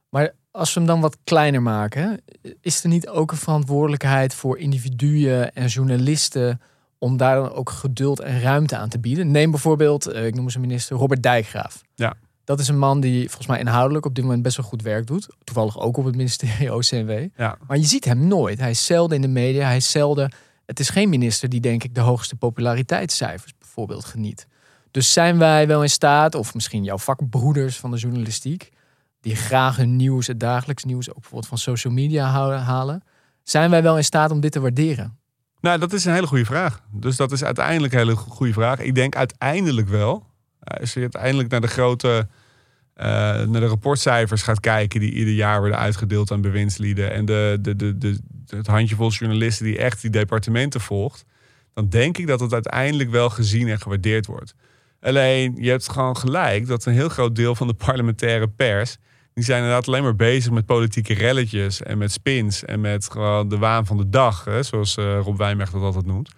Maar als we hem dan wat kleiner maken, is er niet ook een verantwoordelijkheid voor individuen en journalisten om daar dan ook geduld en ruimte aan te bieden? Neem bijvoorbeeld, eh, ik noem eens een minister, Robert Dijkgraaf. Ja. Dat is een man die volgens mij inhoudelijk op dit moment best wel goed werk doet. Toevallig ook op het ministerie [LAUGHS] OCW. Ja. Maar je ziet hem nooit. Hij is zelden in de media. Hij is zelden. Het is geen minister die, denk ik, de hoogste populariteitscijfers bijvoorbeeld geniet. Dus zijn wij wel in staat, of misschien jouw vakbroeders van de journalistiek, die graag hun nieuws, het dagelijks nieuws, ook bijvoorbeeld van social media halen, zijn wij wel in staat om dit te waarderen? Nou, dat is een hele goede vraag. Dus dat is uiteindelijk een hele goede vraag. Ik denk uiteindelijk wel. Als je uiteindelijk naar de grote uh, naar de rapportcijfers gaat kijken die ieder jaar worden uitgedeeld aan bewindslieden en de, de, de, de, het handjevol journalisten die echt die departementen volgt, dan denk ik dat het uiteindelijk wel gezien en gewaardeerd wordt. Alleen, je hebt gewoon gelijk dat een heel groot deel van de parlementaire pers... die zijn inderdaad alleen maar bezig met politieke relletjes... en met spins en met gewoon de waan van de dag... Hè, zoals uh, Rob Wijnberg dat altijd noemt.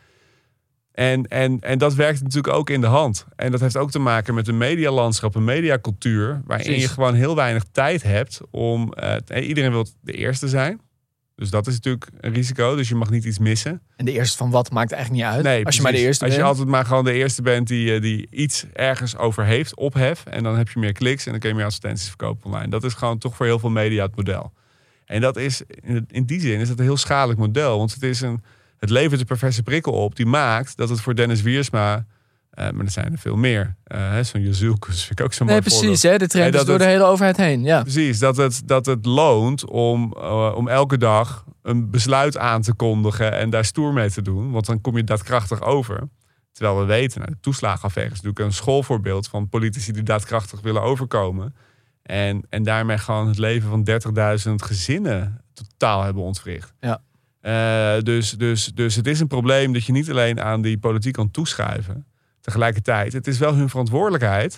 En, en, en dat werkt natuurlijk ook in de hand. En dat heeft ook te maken met een medialandschap, een mediacultuur... waarin Precies. je gewoon heel weinig tijd hebt om... Uh, iedereen wil de eerste zijn... Dus dat is natuurlijk een risico. Dus je mag niet iets missen. En de eerste van wat maakt eigenlijk niet uit. Nee, als je maar de eerste Als bent. je altijd maar gewoon de eerste bent die, eh, die iets ergens over heeft, ophef. En dan heb je meer kliks en dan kun je meer advertenties verkopen online. Dat is gewoon toch voor heel veel media het model. En dat is in die zin is het een heel schadelijk model. Want het, is een, het levert een perverse prikkel op die maakt dat het voor Dennis Wiersma Eh, maar er zijn er veel meer. Eh, zo'n Jezielkus vind ik ook zo'n Nee, mooi precies. Hè? De trend is door de hele overheid heen. Ja. Precies, dat het, dat het loont om, eh, om elke dag een besluit aan te kondigen en daar stoer mee te doen. Want dan kom je daadkrachtig over. Terwijl we weten, nou, de toeslagenaffaire is natuurlijk een schoolvoorbeeld van politici die daadkrachtig willen overkomen. En, en daarmee gewoon het leven van 30.000 gezinnen totaal hebben ontwricht. Ja. Dus, dus, dus het is een probleem dat je niet alleen aan die politiek kan toeschuiven. Tegelijkertijd, het is wel hun verantwoordelijkheid.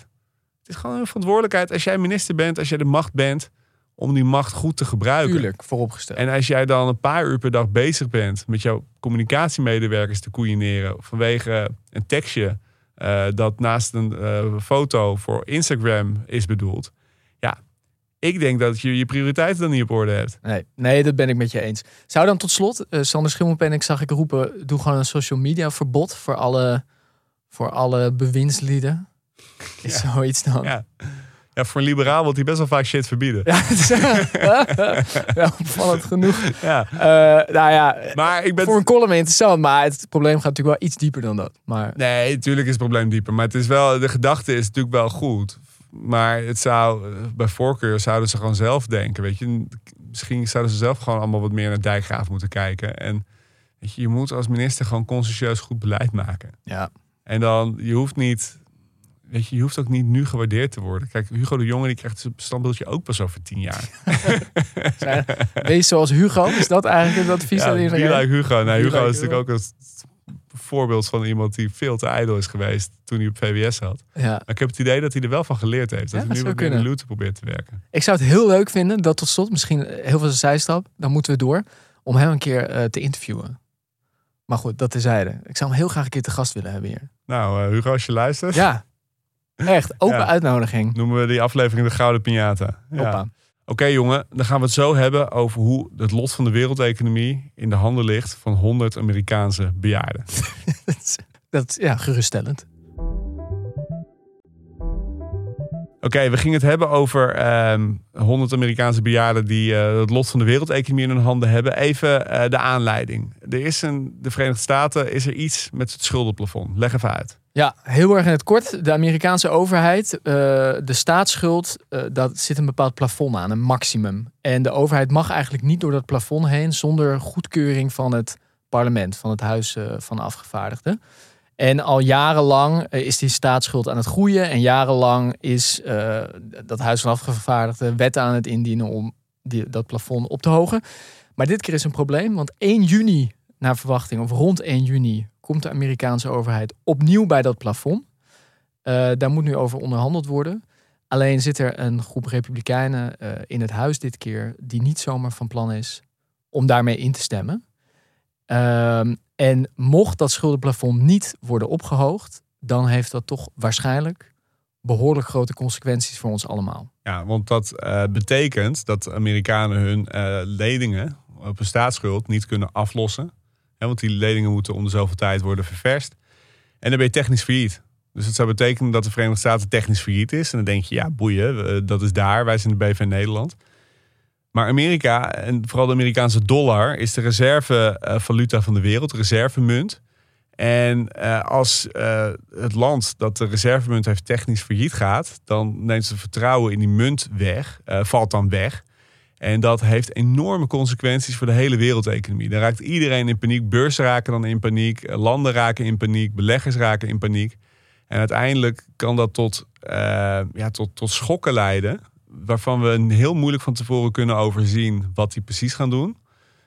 Het is gewoon hun verantwoordelijkheid als jij minister bent, als jij de macht bent, om die macht goed te gebruiken. Tuurlijk, vooropgesteld. En als jij dan een paar uur per dag bezig bent met jouw communicatiemedewerkers te koeieneren vanwege een tekstje eh, dat naast een eh, foto voor Instagram is bedoeld. Ja, ik denk dat je je prioriteiten dan niet op orde hebt. Nee, nee, dat ben ik met je eens. Zou dan tot slot, eh, Sander Schimmelpenninck zag ik roepen, doe gewoon een social media verbod voor alle, voor alle bewindslieden. [LAUGHS] Is zoiets dan? Ja. Ja, voor een liberaal wordt hij best wel vaak shit verbieden. Ja, [LAUGHS] het is [LAUGHS] wel opvallend genoeg. Ja. Eh, nou ja, Maar ik ben... voor een column interessant, maar het probleem gaat natuurlijk wel iets dieper dan dat. Maar Nee, natuurlijk is het probleem dieper. Maar het is wel, de gedachte is natuurlijk wel goed. Maar het zou, eh, bij voorkeur zouden ze gewoon zelf denken. Weet je, misschien zouden ze zelf gewoon allemaal wat meer naar dijkgraaf moeten kijken. En weet je, je moet als minister gewoon consciëntieus goed beleid maken. ja, En dan, je hoeft niet, weet je, je hoeft ook niet nu gewaardeerd te worden. Kijk, Hugo de Jonge die krijgt zijn standbeeldje ook pas over tien jaar. [LAUGHS] wees zoals Hugo. Is dat eigenlijk het advies Ja, iedereen? like Hugo. Nou, Hugo like is natuurlijk ook een voorbeeld van iemand die veel te ijdel is geweest toen hij op VWS zat. Ja. Maar ik heb het idee dat hij er wel van geleerd heeft. Dat Ja, hij nu meer in de looten probeert te werken. Ik zou het heel leuk vinden, dat tot slot, misschien heel veel zijstap, dan moeten we door, om hem een keer eh, te interviewen. Maar goed, dat terzijde. Ik zou hem heel graag een keer te gast willen hebben hier. Nou, eh, Hugo, als je luistert, Ja, echt. Open Ja. uitnodiging. noemen we die aflevering de Gouden Piñata. Ja. Oké jongen, dan gaan we het zo hebben over hoe het lot van de wereldeconomie in de handen ligt van 100 Amerikaanse bejaarden. [LAUGHS] dat, is- dat is ja, geruststellend. Oké, we gingen het hebben over ehm 100 Amerikaanse bejaarden die eh, het lot van de wereldeconomie in hun handen hebben. Even eh, de aanleiding. Er is de Verenigde Staten is er iets met het schuldenplafond. Leg even uit. Ja, heel erg in het kort. De Amerikaanse overheid, eh, de staatsschuld, dat zit een bepaald plafond aan, een maximum. En de overheid mag eigenlijk niet door dat plafond heen zonder goedkeuring van het parlement, van het Huis van Afgevaardigden. En al jarenlang eh, is die staatsschuld aan het groeien. En jarenlang is eh, dat Huis van Afgevaardigden wetten aan het indienen om die, dat plafond op te hogen. Maar dit keer is een probleem, want 1 juni naar verwachting, of rond 1 juni, komt de Amerikaanse overheid opnieuw bij dat plafond. Eh, daar moet nu over onderhandeld worden. Alleen zit er een groep republikeinen in het huis dit keer die niet zomaar van plan is om daarmee in te stemmen. Ehm, en mocht dat schuldenplafond niet worden opgehoogd, dan heeft dat toch waarschijnlijk behoorlijk grote consequenties voor ons allemaal. Ja, want dat eh, betekent dat Amerikanen hun eh, leningen op een staatsschuld niet kunnen aflossen. Hè, want die leningen moeten om de zoveel tijd worden ververst. En dan ben je technisch failliet. Dus dat zou betekenen dat de Verenigde Staten technisch failliet is. En dan denk je, ja, boeien, eh, dat is daar. Wij zijn de BV Nederland. Maar Amerika, en vooral de Amerikaanse dollar, is de reservevaluta van de wereld, reservemunt. En eh, als eh, het land dat de reservemunt heeft technisch failliet gaat, dan neemt ze vertrouwen in die munt weg, eh, valt dan weg. En dat heeft enorme consequenties voor de hele wereldeconomie. Dan raakt iedereen in paniek, beurzen raken dan in paniek, eh, landen raken in paniek, beleggers raken in paniek. En uiteindelijk kan dat tot, eh, ja, tot, tot schokken leiden, waarvan we heel moeilijk van tevoren kunnen overzien wat die precies gaan doen.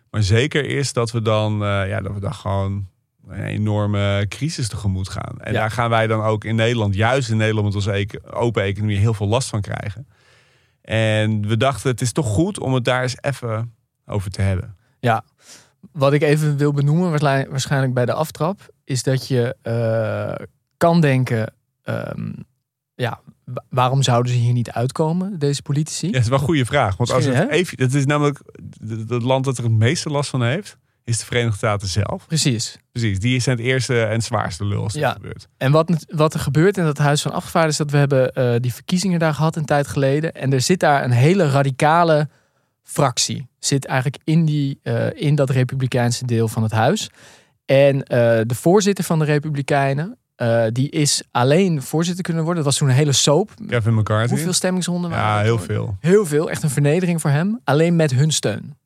Maar zeker is dat we dan, eh, ja, dat we dan gewoon een enorme crisis tegemoet gaan. En Ja. daar gaan wij dan ook in Nederland, juist in Nederland met onze open economie, heel veel last van krijgen. En we dachten, het is toch goed om het daar eens even over te hebben. Ja, wat ik even wil benoemen, waarschijn- waarschijnlijk bij de aftrap, is dat je eh, kan denken, ehm, ja, wa- waarom zouden ze hier niet uitkomen, deze politici? Ja, dat is wel een goede vraag. Want als het, even, het is namelijk het land dat er het meeste last van heeft, is de Verenigde Staten zelf. Precies. Precies, die zijn het eerste en zwaarste lul als Ja. gebeurt. En wat, wat er gebeurt in dat Huis van Afgevaardigden is dat we hebben eh, die verkiezingen daar gehad een tijd geleden. En er zit daar een hele radicale fractie. Zit eigenlijk in, die, eh, in dat republikeinse deel van het huis. En eh, de voorzitter van de Republikeinen, eh, die is alleen voorzitter kunnen worden. Dat was toen een hele soap. Kevin McCarthy. Hoeveel stemmingsronden waren Ja, heel veel. Heel veel. Echt een vernedering voor hem. Alleen met hun steun.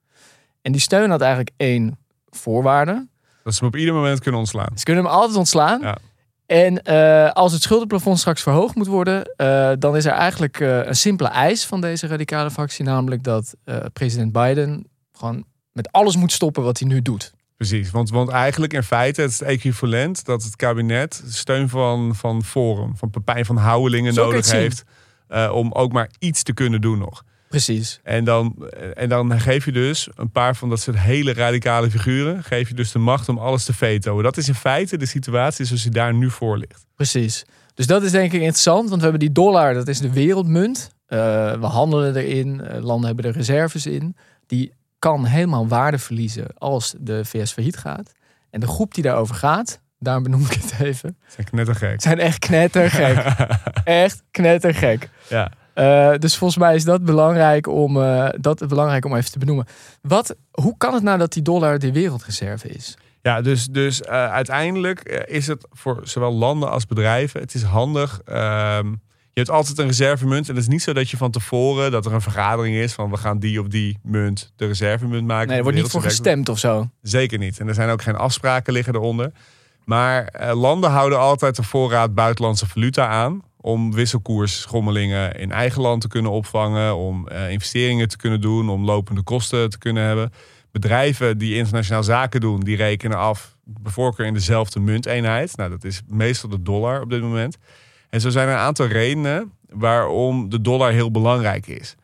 En die steun had eigenlijk één voorwaarde. Dat ze hem op ieder moment kunnen ontslaan. Ze kunnen hem altijd ontslaan. Ja. En eh, als het schuldenplafond straks verhoogd moet worden, eh, dan is er eigenlijk een simpele eis van deze radicale fractie, namelijk dat president Biden gewoon met alles moet stoppen wat hij nu doet. Precies, want, want eigenlijk in feite het is het equivalent dat het kabinet steun van, van Forum, van Pepijn van Houwelingen Zo nodig heeft eh, om ook maar iets te kunnen doen nog. Precies. En dan, en dan geef je dus een paar van dat soort hele radicale figuren, geef je dus de macht om alles te vetoen. Dat is in feite de situatie zoals die daar nu voor ligt. Precies. Dus dat is denk ik interessant, want we hebben die dollar, dat is de wereldmunt. Eh, we handelen erin, eh, landen hebben er reserves in. Die kan helemaal waarde verliezen als de VS failliet gaat. En de groep die daarover gaat, daarom benoem ik het even, Dat is net een gek. zijn echt knettergek. [LAUGHS] echt knettergek. Ja. Eh, dus volgens mij is dat belangrijk om, eh, dat belangrijk om even te benoemen. Wat, hoe kan het nou dat die dollar de wereldreserve is? Ja, dus, dus eh, uiteindelijk is het voor zowel landen als bedrijven, het is handig. ehm, je hebt altijd een reservemunt. En het is niet zo dat je van tevoren, dat er een vergadering is van we gaan die of die munt de reservemunt maken. Nee, er wordt niet voor gestemd of zo. Zeker niet. En er zijn ook geen afspraken liggen eronder. Maar eh, landen houden altijd de voorraad buitenlandse valuta aan. Om wisselkoersschommelingen in eigen land te kunnen opvangen. Om eh, investeringen te kunnen doen. Om lopende kosten te kunnen hebben. Bedrijven die internationaal zaken doen, die rekenen af. bij voorkeur in dezelfde munteenheid. Nou, dat is meestal de dollar op dit moment. En zo zijn er een aantal redenen waarom de dollar heel belangrijk is.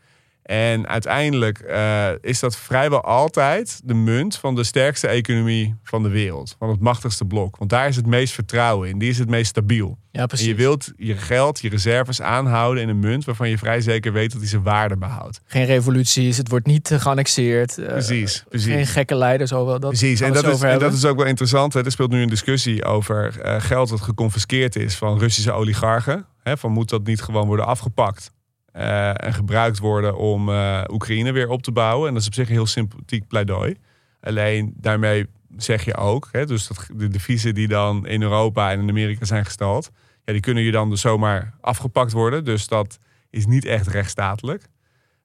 En uiteindelijk eh, is dat vrijwel altijd de munt van de sterkste economie van de wereld. Van het machtigste blok. Want daar is het meest vertrouwen in. Die is het meest stabiel. Ja, En precies. je wilt je geld, je reserves aanhouden in een munt waarvan je vrij zeker weet dat die zijn waarde behoudt. Geen revoluties, het wordt niet eh, geannexeerd. eh, Precies, precies. Geen gekke leiders over dat. Precies, en dat, is, en dat is ook wel interessant. Hè. Er speelt nu een discussie over geld dat geconfiskeerd is van Russische oligarchen. Hè, van moet dat niet gewoon worden afgepakt en gebruikt worden om eh, Oekraïne weer op te bouwen. En dat is op zich een heel sympathiek pleidooi. Alleen daarmee zeg je ook, hè, dus dat de deviezen die dan in Europa en in Amerika zijn gestald, ja, die kunnen je dan dus zomaar afgepakt worden. Dus dat is niet echt rechtsstatelijk.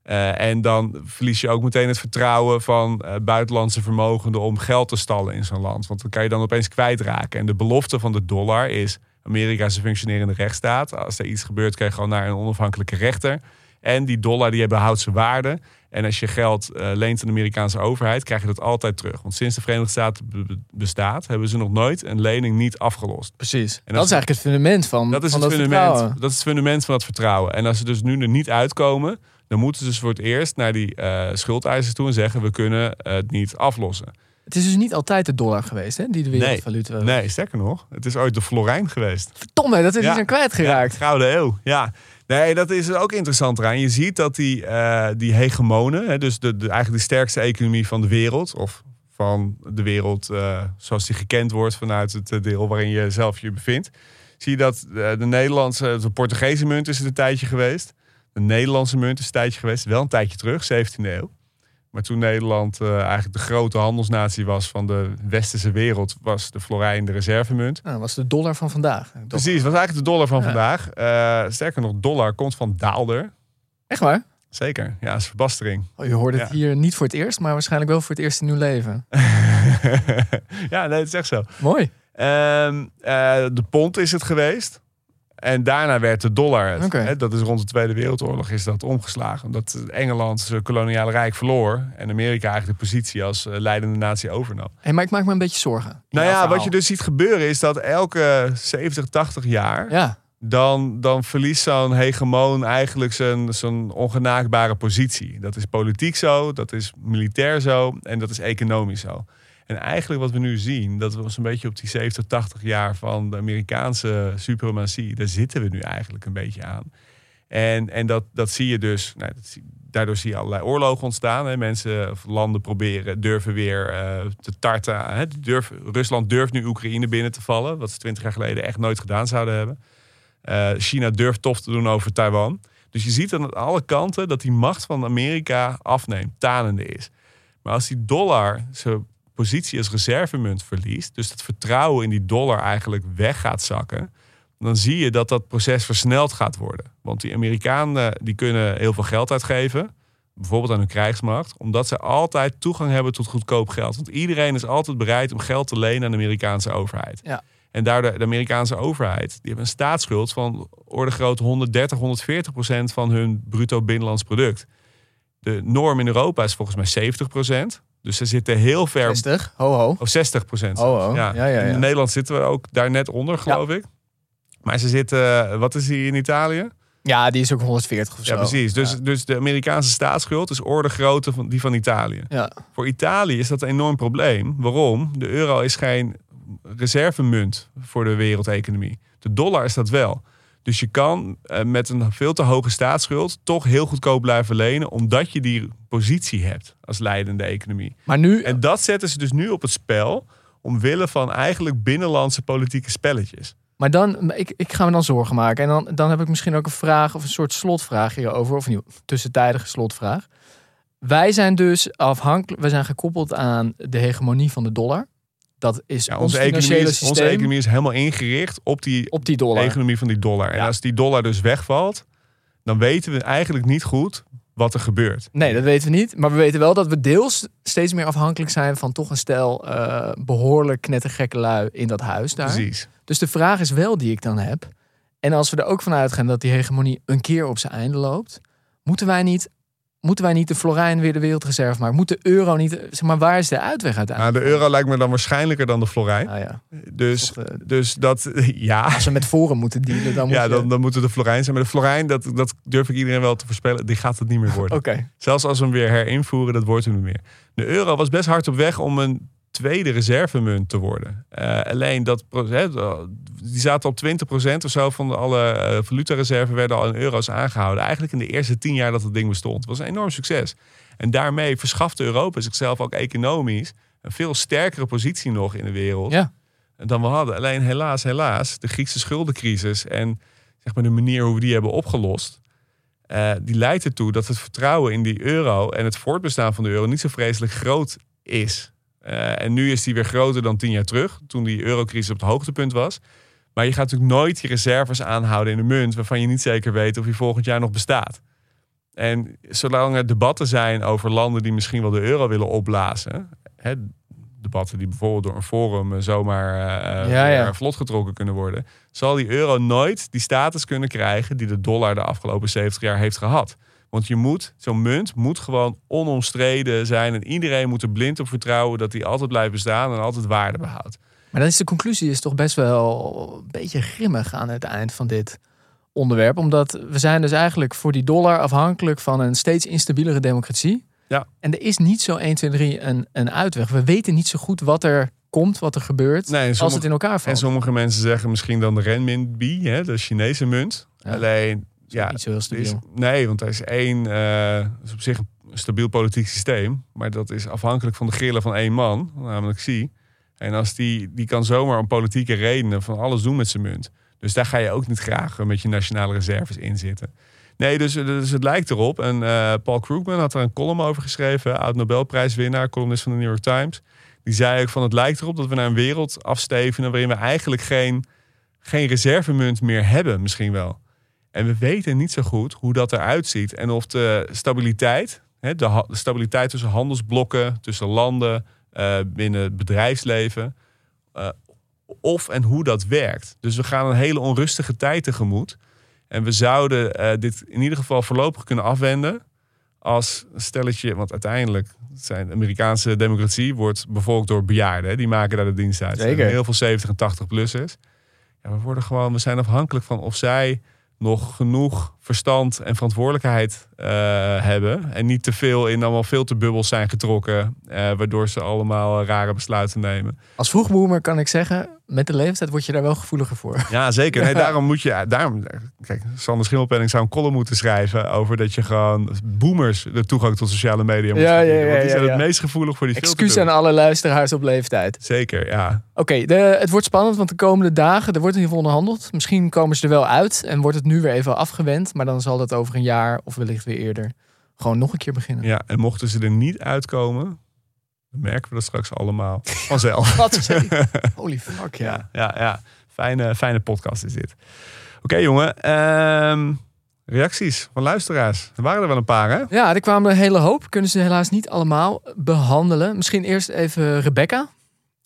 Eh, en dan verlies je ook meteen het vertrouwen van eh, buitenlandse vermogenden om geld te stallen in zo'n land. Want dan kan je dan opeens kwijtraken. En de belofte van de dollar is: Amerika is een functionerende rechtsstaat. Als er iets gebeurt, kan je gewoon naar een onafhankelijke rechter. En die dollar die behoudt zijn waarde. En als je geld eh, leent aan de Amerikaanse overheid, krijg je dat altijd terug. Want sinds de Verenigde Staten be- be- bestaat, hebben ze nog nooit een lening niet afgelost. Precies. dat dat is- eigenlijk het fundament van Dat is, van het fundament, vertrouwen. dat is het fundament van dat vertrouwen. En als ze dus nu er niet uitkomen, dan moeten ze dus voor het eerst naar die eh schuldeisers toe en zeggen: we kunnen het niet aflossen. Het is dus niet altijd de dollar geweest, hè, die de wereldvaluta was. Nee, sterker nog, het is ooit de florijn geweest. Verdomme, dat is Ja. ja. zijn kwijtgeraakt. Ja, Gouden Eeuw, ja. Nee, dat is ook interessant eraan. Je ziet dat die, eh, die hegemonen, hè, dus de, de, eigenlijk de sterkste economie van de wereld, of van de wereld eh, zoals die gekend wordt vanuit het eh, deel waarin je zelf je bevindt, zie je dat de Nederlandse, de Portugese munt is het een tijdje geweest. De Nederlandse munt is een tijdje geweest, wel een tijdje terug, 17e eeuw. Maar toen Nederland eh, eigenlijk de grote handelsnatie was van de westerse wereld, was de florijn de reservemunt. Nou, dat was de dollar van vandaag. Precies, was eigenlijk de dollar van Ja. vandaag. Eh, sterker nog, dollar komt van daalder. Echt waar? Zeker, ja, is verbastering. Oh, je hoorde het Ja. hier niet voor het eerst, maar waarschijnlijk wel voor het eerst in uw leven. [LAUGHS] ja, nee, het is echt zo. Mooi. Ehm, eh, de pond is het geweest. En daarna werd de dollar het. Hè, Dat is rond de Tweede Wereldoorlog is dat omgeslagen. Omdat Engeland zijn koloniale rijk verloor. En Amerika eigenlijk de positie als eh, leidende natie overnam. Hey, maar ik maak me een beetje zorgen. Nou ja, wat je dus ziet gebeuren is dat elke 70, 80 jaar... Ja, dan, dan verliest zo'n hegemoon eigenlijk zijn, zijn ongenaakbare positie. Dat is politiek zo, dat is militair zo en dat is economisch zo. En eigenlijk wat we nu zien, dat was een beetje op die 70, 80 jaar van de Amerikaanse suprematie, daar zitten we nu eigenlijk een beetje aan. En, en dat, dat zie je dus, nou, dat daardoor zie je allerlei oorlogen ontstaan. Hè. Mensen of landen proberen, durven weer eh, te tarten. Hè. Rusland durft nu Oekraïne binnen te vallen, wat ze 20 jaar geleden echt nooit gedaan zouden hebben. Eh, China durft tof te doen over Taiwan. Dus je ziet aan alle kanten dat die macht van Amerika afneemt, tanende is. Maar als die dollar zijn positie als reservemunt verliest, dus het vertrouwen in die dollar eigenlijk weg gaat zakken, dan zie je dat dat proces versneld gaat worden. Want die Amerikanen die kunnen heel veel geld uitgeven, bijvoorbeeld aan hun krijgsmacht, omdat ze altijd toegang hebben tot goedkoop geld. Want iedereen is altijd bereid om geld te lenen aan de Amerikaanse overheid. Ja. En daardoor de Amerikaanse overheid, die hebben een staatsschuld van orde groot 130, 140 procent van hun bruto binnenlands product. De norm in Europa is volgens mij 70 procent. Dus ze zitten heel ver. 60, ho ho. Of 60 procent. Oh, oh. Ja, ja, ja. In Nederland zitten we ook daar net onder, geloof ik. Maar ze zitten, wat is die in Italië? Ja, die is ook 140 of zo. Ja, precies. Dus, Ja. dus de Amerikaanse staatsschuld is orde grootte van die van Italië. Ja. Voor Italië is dat een enorm probleem. Waarom? De euro is geen reservemunt voor de wereldeconomie. De dollar is dat wel. Dus je kan eh, met een veel te hoge staatsschuld toch heel goedkoop blijven lenen, omdat je die positie hebt als leidende economie. Maar nu, En dat zetten ze dus nu op het spel, omwille van eigenlijk binnenlandse politieke spelletjes. maar dan, ik, ik ga me dan zorgen maken. En dan, dan heb ik misschien ook een vraag of een soort slotvraag hierover. Of een tussentijdige slotvraag. Wij zijn dus afhankelijk, we zijn gekoppeld aan de hegemonie van de dollar. Dat is Ja, onze, economie is, onze systeem economie is helemaal ingericht op die op die dollar. economie van die dollar. En Ja. als die dollar dus wegvalt, dan weten we eigenlijk niet goed wat er gebeurt. Nee, dat weten we niet. Maar we weten wel dat we deels steeds meer afhankelijk zijn van toch een stel eh, behoorlijk knettergekke lui in dat huis daar. Precies. Dus de vraag is wel die ik dan heb. En als we er ook van uitgaan dat die hegemonie een keer op zijn einde loopt, moeten wij niet, moeten wij niet de florijn weer de wereldreserve maken? Moet de euro niet, zeg maar, waar is de uitweg Nou, uiteindelijk? de euro lijkt me dan waarschijnlijker dan de florijn. Nou ja, Dus, eh, dus dat, [LAUGHS] ja, als we met Forum moeten dealen, dan moet ja dan, dan moeten de florijn zijn. Maar de florijn, dat, dat durf ik iedereen wel te voorspellen, die gaat het niet meer worden. Oké, Zelfs als we hem weer herinvoeren, dat wordt hem niet meer. De euro was best hard op weg om een tweede reservemunt te worden. Eh, alleen dat, hè, die zaten op 20% of zo van de alle eh, valutareserven werden al in euro's aangehouden. Eigenlijk in de eerste tien jaar dat het ding bestond. Het was een enorm succes. En daarmee verschafte Europa zichzelf ook economisch een veel sterkere positie nog in de wereld ja. dan we hadden. Alleen helaas, helaas, de Griekse schuldencrisis en zeg maar, de manier hoe we die hebben opgelost, eh, die leidt ertoe dat het vertrouwen in die euro en het voortbestaan van de euro niet zo vreselijk groot is. Eh, en nu is die weer groter dan tien jaar terug, toen die eurocrisis op het hoogtepunt was. Maar je gaat natuurlijk nooit je reserves aanhouden in een munt waarvan je niet zeker weet of die volgend jaar nog bestaat. En zolang er debatten zijn over landen die misschien wel de euro willen opblazen, hè, debatten die bijvoorbeeld door een forum eh, zomaar eh, Ja, ja. weer vlot getrokken kunnen worden, zal die euro nooit die status kunnen krijgen die de dollar de afgelopen 70 jaar heeft gehad. Want je moet, zo'n munt moet gewoon onomstreden zijn en iedereen moet er blind op vertrouwen dat die altijd blijft bestaan en altijd waarde behoudt. Maar dan is de conclusie is toch best wel een beetje grimmig aan het eind van dit onderwerp. Omdat we zijn dus eigenlijk voor die dollar afhankelijk van een steeds instabielere democratie. Ja. En er is niet zo 1, 2, 3 een, een uitweg. We weten niet zo goed wat er komt, wat er gebeurt, Nee, en als het in elkaar En valt. sommige mensen zeggen misschien dan de renminbi, hè, de Chinese munt. Ja. Alleen, ja, niet zo heel is, stabiel. nee, want er is één, eh, is op zich een stabiel politiek systeem, maar dat is afhankelijk van de grillen van één man, namelijk Xi. En als die, die kan zomaar om politieke redenen van alles doen met zijn munt. Dus daar ga je ook niet graag met je nationale reserves in zitten. Nee, dus, dus het lijkt erop. En eh, Paul Krugman had er een column over geschreven. Oud Nobelprijswinnaar, columnist van de New York Times. Die zei ook van het lijkt erop dat we naar een wereld afstevenen... waarin we eigenlijk geen, geen reservemunt meer hebben misschien wel. En we weten niet zo goed hoe dat eruit ziet. En of de stabiliteit, hè, de, stabiliteit tussen handelsblokken... tussen landen, eh, binnen het bedrijfsleven... eh, of en hoe dat werkt. Dus we gaan een hele onrustige tijd tegemoet... En we zouden eh, dit in ieder geval voorlopig kunnen afwenden als een stelletje, want uiteindelijk zijn de Amerikaanse democratie wordt bevolkt door bejaarden. Die maken daar de dienst uit. Er Zeker. Heel veel 70 en 80-plussers. Ja, we worden gewoon, we zijn afhankelijk van of zij nog genoeg verstand en verantwoordelijkheid eh, hebben. En niet te veel in allemaal filterbubbels zijn getrokken. eh, waardoor ze allemaal rare besluiten nemen. Als vroegboemer kan ik zeggen, met de leeftijd word je daar wel gevoeliger voor. Ja, zeker. Nee, [LAUGHS] daarom moet je. Daarom, kijk, Sander Schimmelpenning zou een column moeten schrijven over dat je gewoon boomers de toegang tot sociale media moet Ja, ja, ja, Want die zijn het meest gevoelig voor die Excuus aan alle luisteraars op leeftijd. Zeker, ja. Oké, het wordt spannend, want de komende dagen, er wordt in ieder geval onderhandeld. Misschien komen ze er wel uit en wordt het nu weer even afgewend. Maar dan zal dat over een jaar of wellicht weer eerder gewoon nog een keer beginnen. ja. En mochten ze er niet uitkomen, Dan merken we dat straks allemaal [LAUGHS] vanzelf. Wat die? [LAUGHS] Holy fuck, ja. ja, ja, ja. Fijne, fijne podcast is dit. Oké jongen, Ehm, reacties van luisteraars. Er waren er wel een paar hè? Ja, er kwamen een hele hoop. Kunnen ze helaas niet allemaal behandelen. Misschien eerst even Rebecca.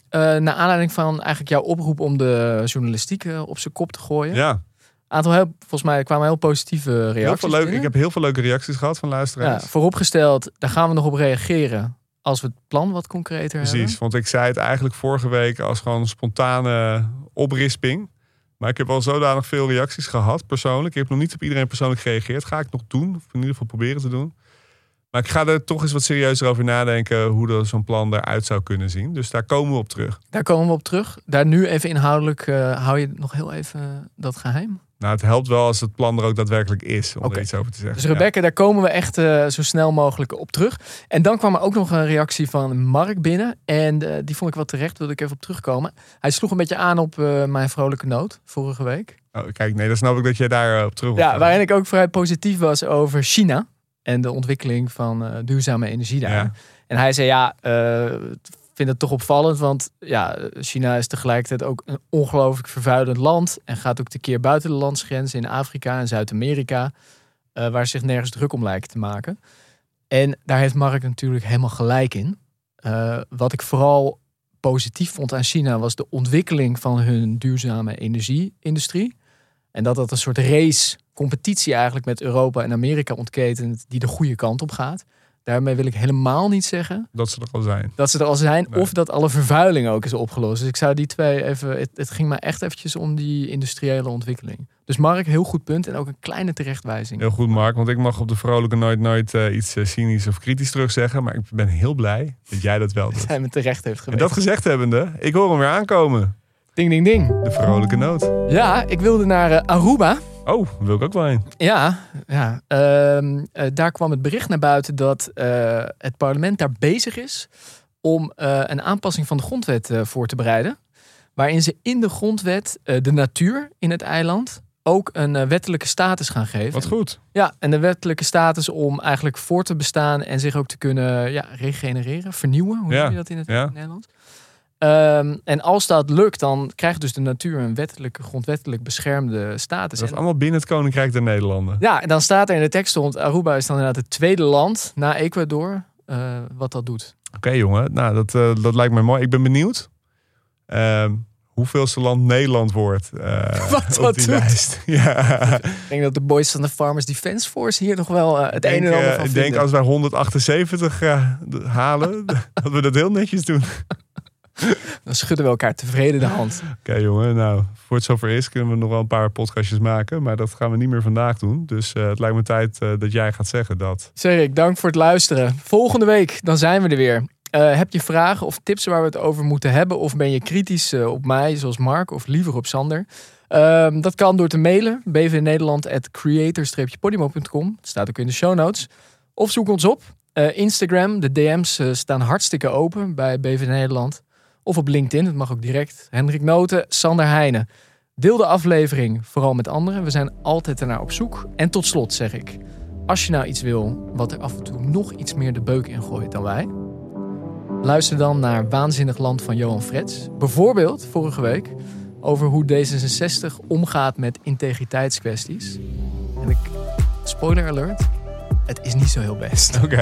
Eh naar aanleiding van eigenlijk jouw oproep om de journalistiek eh, op zijn kop te gooien. Ja, Aantal heel, volgens mij kwamen heel positieve heel reacties. veel leuk, binnen. ik heb heel veel leuke reacties gehad van ja, luisteraars. vooropgesteld, daar gaan we nog op reageren als we het plan wat concreter Precies, hebben. want ik zei het eigenlijk vorige week als gewoon spontane oprisping. Maar ik heb al zodanig veel reacties gehad, persoonlijk. Ik heb nog niet op iedereen persoonlijk gereageerd. Ga ik nog doen, of in ieder geval proberen te doen. Maar ik ga er toch eens wat serieuzer over nadenken hoe zo'n plan eruit zou kunnen zien. Dus daar komen we op terug. Daar komen we op terug. Daar nu even inhoudelijk, eh, hou je nog heel even dat geheim. Nou, het helpt wel als het plan er ook daadwerkelijk is om er iets over te zeggen. Dus Rebecca, daar komen we echt eh, zo snel mogelijk op terug. En dan kwam er ook nog een reactie van Mark binnen. En eh, die vond ik wel terecht, wilde ik even op terugkomen. Hij sloeg een beetje aan op eh, mijn vrolijke noot vorige week. Oh, kijk, nee, dan snap ik dat jij daar op terug Ja, waarin ik ook vrij positief was over China. En de ontwikkeling van duurzame energie daar. Ja. En hij zei ja, vind het toch opvallend. Want ja, China is tegelijkertijd ook een ongelooflijk vervuilend land. En gaat ook tekeer buiten de landsgrenzen in Afrika en Zuid-Amerika. eh, waar zich nergens druk om lijken te maken. En daar heeft Mark natuurlijk helemaal gelijk in. Eh, wat ik vooral positief vond aan China was de ontwikkeling van hun duurzame energie-industrie. En dat dat een soort race, competitie eigenlijk met Europa en Amerika ontketent die de goede kant op gaat. Daarmee wil ik helemaal niet zeggen Dat ze er al zijn. dat ze er al zijn Nee. of dat alle vervuiling ook is opgelost. Dus ik zou die twee even. Het, het ging maar echt eventjes om die industriële ontwikkeling. Dus Mark, heel goed punt en ook een kleine terechtwijzing. Heel goed, Mark. Want ik mag op de vrolijke nooit nooit eh, iets eh, cynisch of kritisch terugzeggen. Maar ik ben heel blij dat jij dat wel [LAUGHS] doet. Hij me terecht heeft En geweest. dat gezegd hebbende, ik hoor hem weer aankomen. Ding, ding, ding. De vrolijke noot. Ja, ik wilde naar eh, Aruba. Oh, wil ik ook wel een. Ja, ja. Ehm, eh, daar kwam het bericht naar buiten dat eh, het parlement daar bezig is om eh, een aanpassing van de grondwet voor te bereiden. Waarin ze in de grondwet de natuur in het eiland ook een wettelijke status gaan geven. Wat goed. Ja, en de wettelijke status om eigenlijk voor te bestaan en zich ook te kunnen ja, regenereren, vernieuwen. Hoe Ja, noem je dat in het ja. Nederlands? Ehm, en als dat lukt, dan krijgt dus de natuur een wettelijke, grondwettelijk beschermde status. Dat is En- allemaal binnen het Koninkrijk der Nederlanden. ja, en dan staat er in de tekst stond, Aruba is dan inderdaad het tweede land na Ecuador eh, wat dat doet. Oké jongen, nou dat, eh, dat lijkt mij mooi. Ik ben benieuwd Ehm hoeveelste land Nederland wordt eh, [LAUGHS] Wat op dat die doet. lijst. [LAUGHS] ja. Ik denk dat de boys van de Farmers Defense Force hier nog wel het denk, een en ander van ik denk vinden. als wij 178 eh, d- halen, [LAUGHS] dat we dat heel netjes doen. [LAUGHS] Dan schudden we elkaar tevreden de hand. Oké jongen, nou, voor het zover is kunnen we nog wel een paar podcastjes maken. Maar dat gaan we niet meer vandaag doen. Dus eh, het lijkt me tijd eh, dat jij gaat zeggen dat. Zeg dank voor het luisteren. Volgende week, dan zijn we er weer. Eh, heb je vragen of tips waar we het over moeten hebben? Of ben je kritisch op mij, zoals Mark, of liever op Sander? Ehm, dat kan door te mailen. bvnederland.creator-podimo.com. Staat ook in de show notes. Of zoek ons op. Instagram, de DM's staan hartstikke open bij BV Nederland. Of op LinkedIn, het mag ook direct. Hendrik Noten, Sander Heijnen. Deel de aflevering vooral met anderen. We zijn altijd ernaar op zoek. En tot slot zeg ik, als je nou iets wil wat er af en toe nog iets meer de beuk in gooit dan wij, luister dan naar Waanzinnig Land van Johan Frets. Bijvoorbeeld vorige week over hoe D66 omgaat met integriteitskwesties. En ik, spoiler alert, het is niet zo heel best. Oké.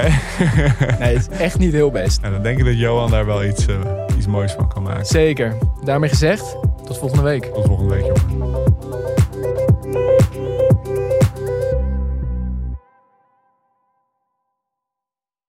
Nee, het is echt niet heel best. nou, dan denk ik dat Johan daar wel iets, eh, iets moois van kan maken. Zeker. Daarmee gezegd, tot volgende week. Tot volgende week, jongen.